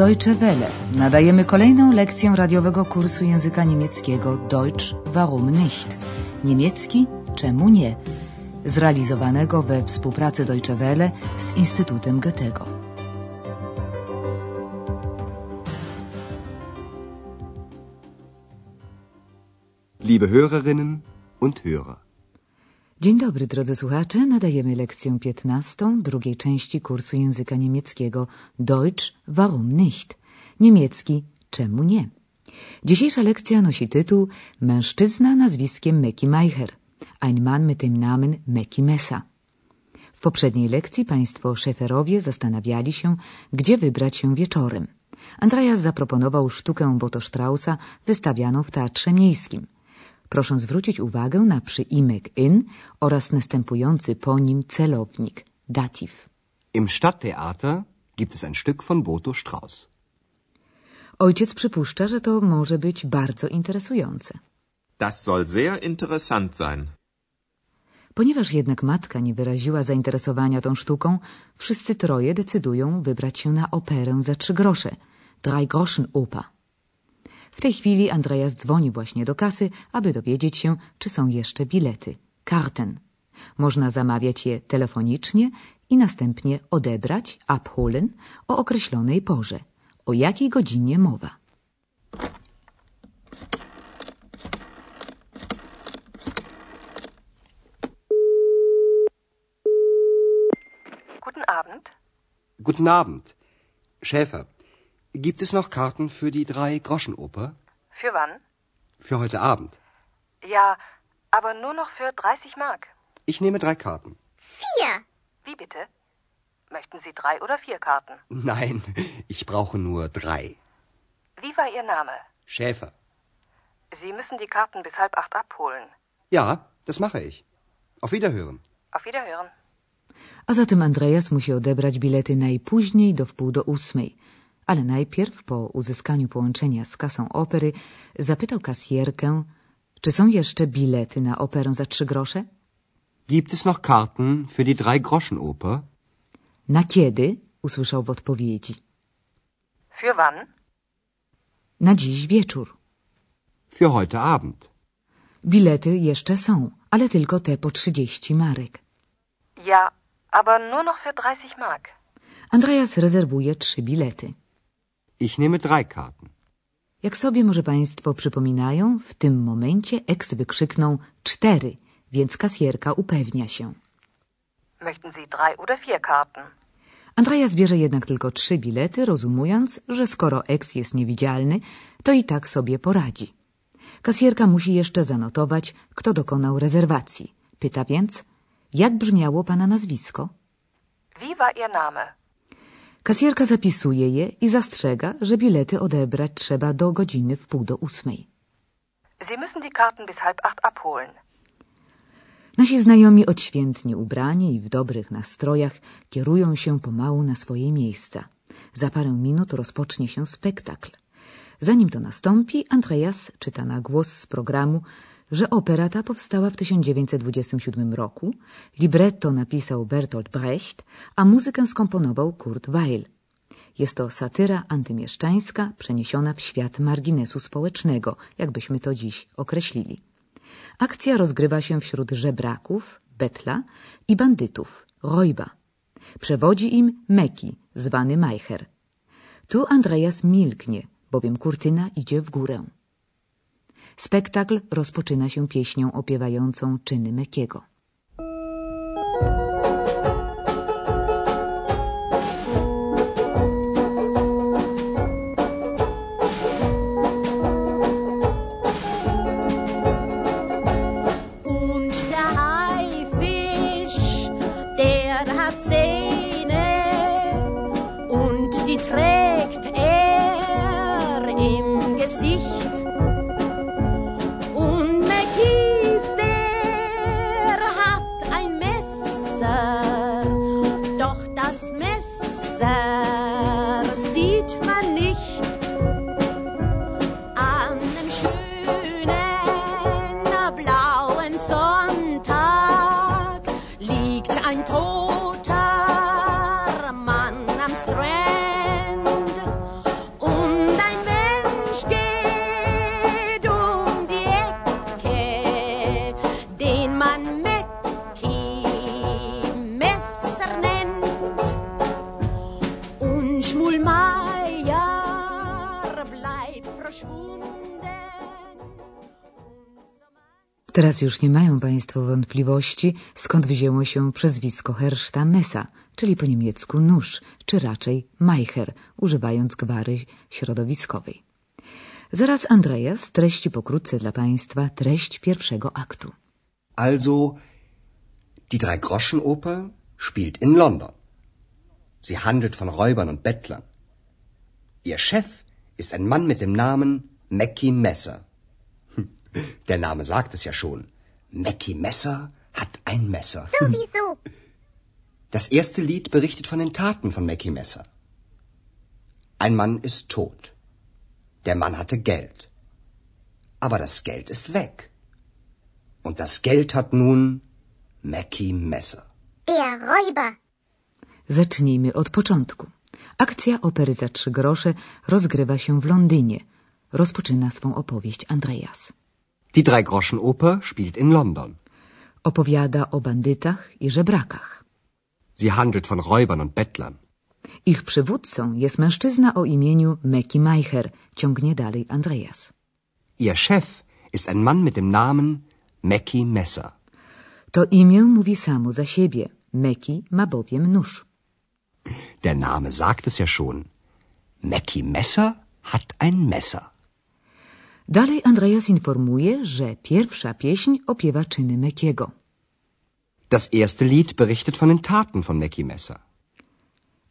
Deutsche Welle. Nadajemy kolejną lekcję radiowego kursu języka niemieckiego Deutsch warum nicht? Niemiecki czemu nie? Zrealizowanego we współpracy Deutsche Welle z Instytutem Goethego. Liebe Hörerinnen und Hörer. Dzień dobry, drodzy słuchacze. Nadajemy lekcję 15 drugiej części kursu języka niemieckiego Deutsch warum nicht? Niemiecki czemu nie? Dzisiejsza lekcja nosi tytuł Mężczyzna nazwiskiem Meki Meicher. Ein Mann mit dem Namen Meki Messa. W poprzedniej lekcji państwo szeferowie zastanawiali się, gdzie wybrać się wieczorem. Andreas zaproponował sztukę Boto Straussa wystawianą w Teatrze Miejskim – Proszę zwrócić uwagę na przyimek in oraz następujący po nim celownik, dativ. Im Stadttheater gibt es ein Stück von Boto Strauss. Ojciec przypuszcza, że to może być bardzo interesujące. Das soll sehr interessant sein. Ponieważ jednak matka nie wyraziła zainteresowania tą sztuką, wszyscy troje decydują wybrać się na operę za trzy grosze, Drei Groschen Oper. W tej chwili Andreas dzwoni właśnie do kasy, aby dowiedzieć się, czy są jeszcze bilety. Karten. Można zamawiać je telefonicznie i następnie odebrać, abholen, o określonej porze. O jakiej godzinie mowa? Guten Abend. Guten Abend. Schäfer, Gibt es noch Karten für die Drei-Groschen-Oper? Für wann? Für heute Abend. Ja, aber nur noch für 30 Mark. Ich nehme drei Karten. Vier. Wie bitte? Möchten Sie drei oder vier Karten? Nein, ich brauche nur drei. Wie war Ihr Name? Schäfer. Sie müssen die Karten bis halb acht abholen. Ja, das mache ich. Auf Wiederhören. Auf Wiederhören. A zatem Andreas musi odebrać bilety najpóźniej do wpół do ósmej. Ale najpierw po uzyskaniu połączenia z kasą opery zapytał kasjerkę, czy są jeszcze bilety na operę za trzy grosze? Gibt es noch Karten für die Drei-Groschen-Oper? Na kiedy? usłyszał w odpowiedzi. Für wann? Na dziś wieczór. Für heute Abend. Bilety jeszcze są, ale tylko te po 30 marek. Ja, aber nur noch für 30 mark. Andreas rezerwuje trzy bilety. Ich nehme drei Karten. Jak sobie może Państwo przypominają, w tym momencie eks wykrzyknął cztery, więc kasjerka upewnia się. Möchten Sie drei oder vier Karten? Andreas bierze jednak tylko trzy bilety, rozumując, że skoro eks jest niewidzialny, to i tak sobie poradzi. Kasjerka musi jeszcze zanotować, kto dokonał rezerwacji. Pyta więc, jak brzmiało pana nazwisko? Wie war Ihr Name? Kasjerka zapisuje je i zastrzega, że bilety odebrać trzeba do godziny w pół do ósmej. Sie müssen die Karten bis halb acht abholen. Nasi znajomi odświętnie ubrani i w dobrych nastrojach kierują się pomału na swoje miejsca. Za parę minut rozpocznie się spektakl. Zanim to nastąpi, Andreas czyta na głos z programu że opera ta powstała w 1927 roku, libretto napisał Bertolt Brecht, a muzykę skomponował Kurt Weill. Jest to satyra antymieszczańska przeniesiona w świat marginesu społecznego, jakbyśmy to dziś określili. Akcja rozgrywa się wśród żebraków, betla i bandytów, rojba. Przewodzi im Meki, zwany Majcher. Tu Andreas milknie, bowiem kurtyna idzie w górę. Spektakl rozpoczyna się pieśnią opiewającą czyny Mekiego. ein Toter Teraz już nie mają Państwo wątpliwości, skąd wzięło się przezwisko Herszta Mesa, czyli po niemiecku nóż, czy raczej Meicher, używając gwary środowiskowej. Zaraz Andrea streści pokrótce dla Państwa treść pierwszego aktu. Also, die Dreigroschenoper spielt in London. Sie handelt von Räubern und Bettlern. Ihr Chef ist ein Mann mit dem Namen Mackie Messer. Der Name sagt es ja schon. Mackie Messer hat ein Messer. Sowieso. Das erste Lied berichtet von den Taten von Mackie Messer. Ein Mann ist tot. Der Mann hatte Geld. Aber das Geld ist weg. Und das Geld hat nun Mackie Messer. Der Räuber. Zacznijmy od początku. Akcja opery za trzy grosze rozgrywa się w Londynie. Rozpoczyna swą opowieść Andreas. Die Drei-Groschen-Oper spielt in London. Opowiada o bandytach i żebrakach. Sie handelt von Räubern und Bettlern. Ich przywódcą jest mężczyzna o imieniu Mackie Meicher, ciągnie dalej Andreas. Ihr Chef ist ein Mann mit dem Namen Mackie Messer. To imię mówi samo za siebie. Mackie ma bowiem nóż. Der Name sagt es ja schon. Mackie Messer hat ein Messer. Dalej Andreas informuje, że pierwsza pieśń opiewa czyny Mekiego. Das erste Lied berichtet von den Taten von Mackie Messer.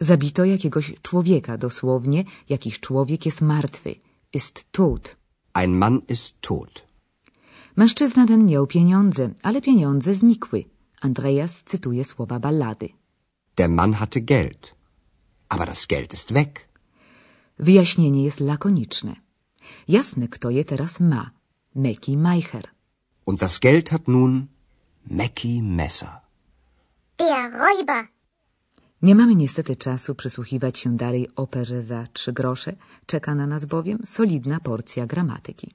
Zabito jakiegoś człowieka, dosłownie jakiś człowiek jest martwy, ist tot. Ein Mann ist tot. Mężczyzna ten miał pieniądze, ale pieniądze znikły. Andreas cytuje słowa ballady. Der Mann hatte Geld. Aber das Geld ist weg. Wyjaśnienie jest lakoniczne. Jasne, kto je teraz ma. Meki Meicher. Und das Geld hat nun Mackie Messer. Der Räuber. Nie mamy niestety czasu przysłuchiwać się dalej operze za trzy grosze. Czeka na nas bowiem solidna porcja gramatyki.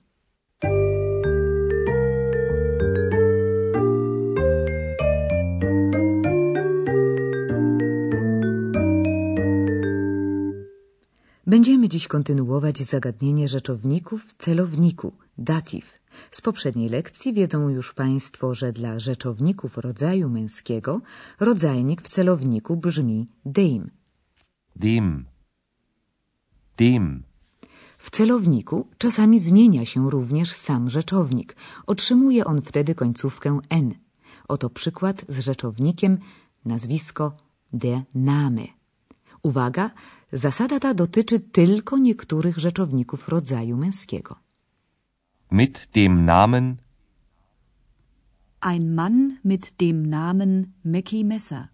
Będziemy dziś kontynuować zagadnienie rzeczowników w celowniku, datif. Z poprzedniej lekcji wiedzą już Państwo, że dla rzeczowników rodzaju męskiego rodzajnik w celowniku brzmi dem. Dem. Dem. W celowniku czasami zmienia się również sam rzeczownik. Otrzymuje on wtedy końcówkę n. Oto przykład z rzeczownikiem nazwisko der Name. Uwaga, zasada ta dotyczy tylko niektórych rzeczowników rodzaju męskiego. Mit dem Namen Ein Mann mit dem Namen Mackie Messer.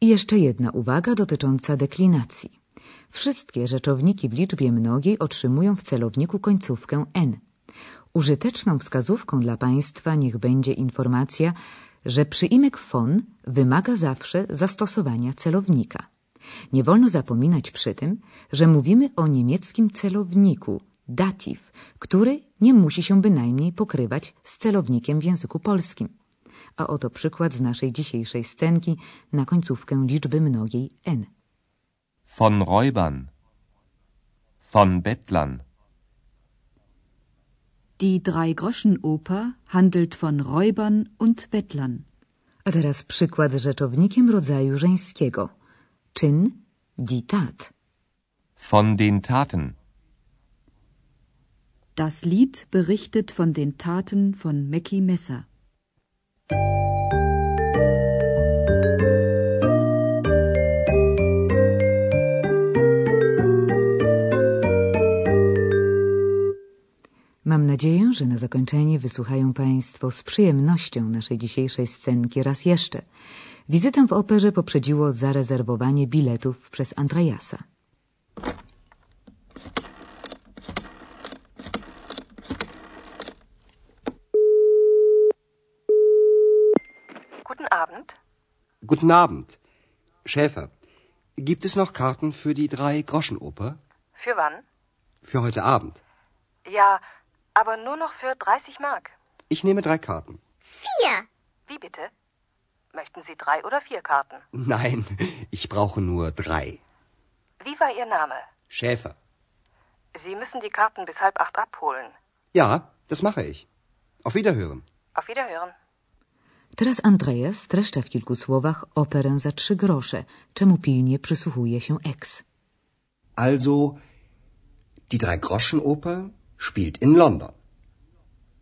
I jeszcze jedna uwaga dotycząca deklinacji. Wszystkie rzeczowniki w liczbie mnogiej otrzymują w celowniku końcówkę n. Użyteczną wskazówką dla Państwa niech będzie informacja, że przyimek von wymaga zawsze zastosowania celownika. Nie wolno zapominać przy tym, że mówimy o niemieckim celowniku, dativ, który nie musi się bynajmniej pokrywać z celownikiem w języku polskim. A oto przykład z naszej dzisiejszej scenki na końcówkę liczby mnogiej n. von Räubern. Von Bettlern. Die Drei-Groschen-Oper handelt von Räubern und Bettlern. A teraz przykład z rzeczownikiem rodzaju żeńskiego. Czyn, die Tat. Von den Taten. Das Lied berichtet von den Taten von Mackie Messer. Mam nadzieję, że na zakończenie wysłuchają Państwo z przyjemnością naszej dzisiejszej scenki raz jeszcze. Wizytę w operze poprzedziło zarezerwowanie biletów przez Andreasa. Guten Abend. Guten Abend. Schäfer, gibt es noch Karten für die Drei-Groschen-Oper? Für wann? Für heute Abend. Ja, aber nur noch für 30 Mark. Ich nehme drei Karten. Vier. Wie bitte? Möchten Sie drei oder vier Karten? Nein, ich brauche nur drei. Wie war Ihr Name? Schäfer. Sie müssen die Karten bis halb acht abholen. Ja, das mache ich. Auf Wiederhören. Auf Wiederhören. Teraz Andreas streszcza w kilku słowach operę za trzy grosze, czemu pilnie przysłuchuje się ex. Also, die Drei-Groschen-Oper spielt in London.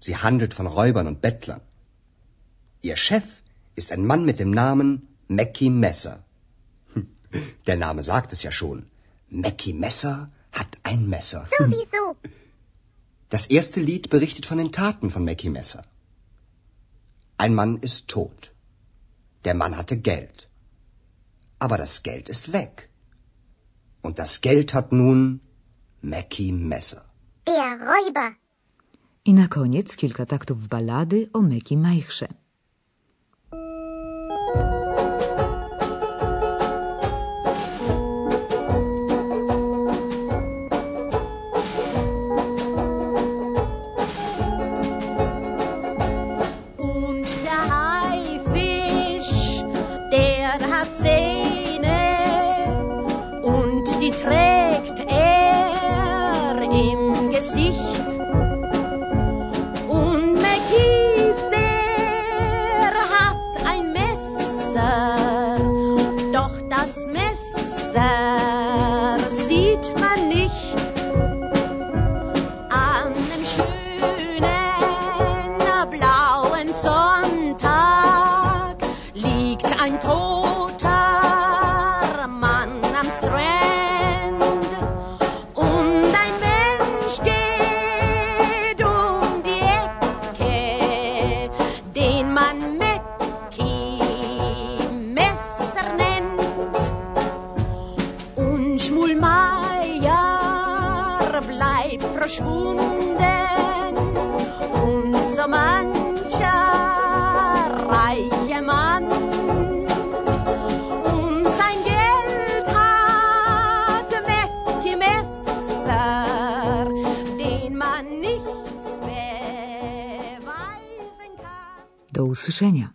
Sie handelt von Räubern und Bettlern. Ihr Chef ist ein Mann mit dem Namen Mackie Messer. Hm, Der Name sagt es ja schon. Mackie Messer hat ein Messer. Sowieso. Das erste Lied berichtet von den Taten von Mackie Messer. Ein Mann ist tot. Der Mann hatte Geld. Aber das Geld ist weg. Und das Geld hat nun Mackie Messer. Der Räuber. I na koniec kilka taktów ballady o Meki Majchrze. Im Gesicht. Слушай,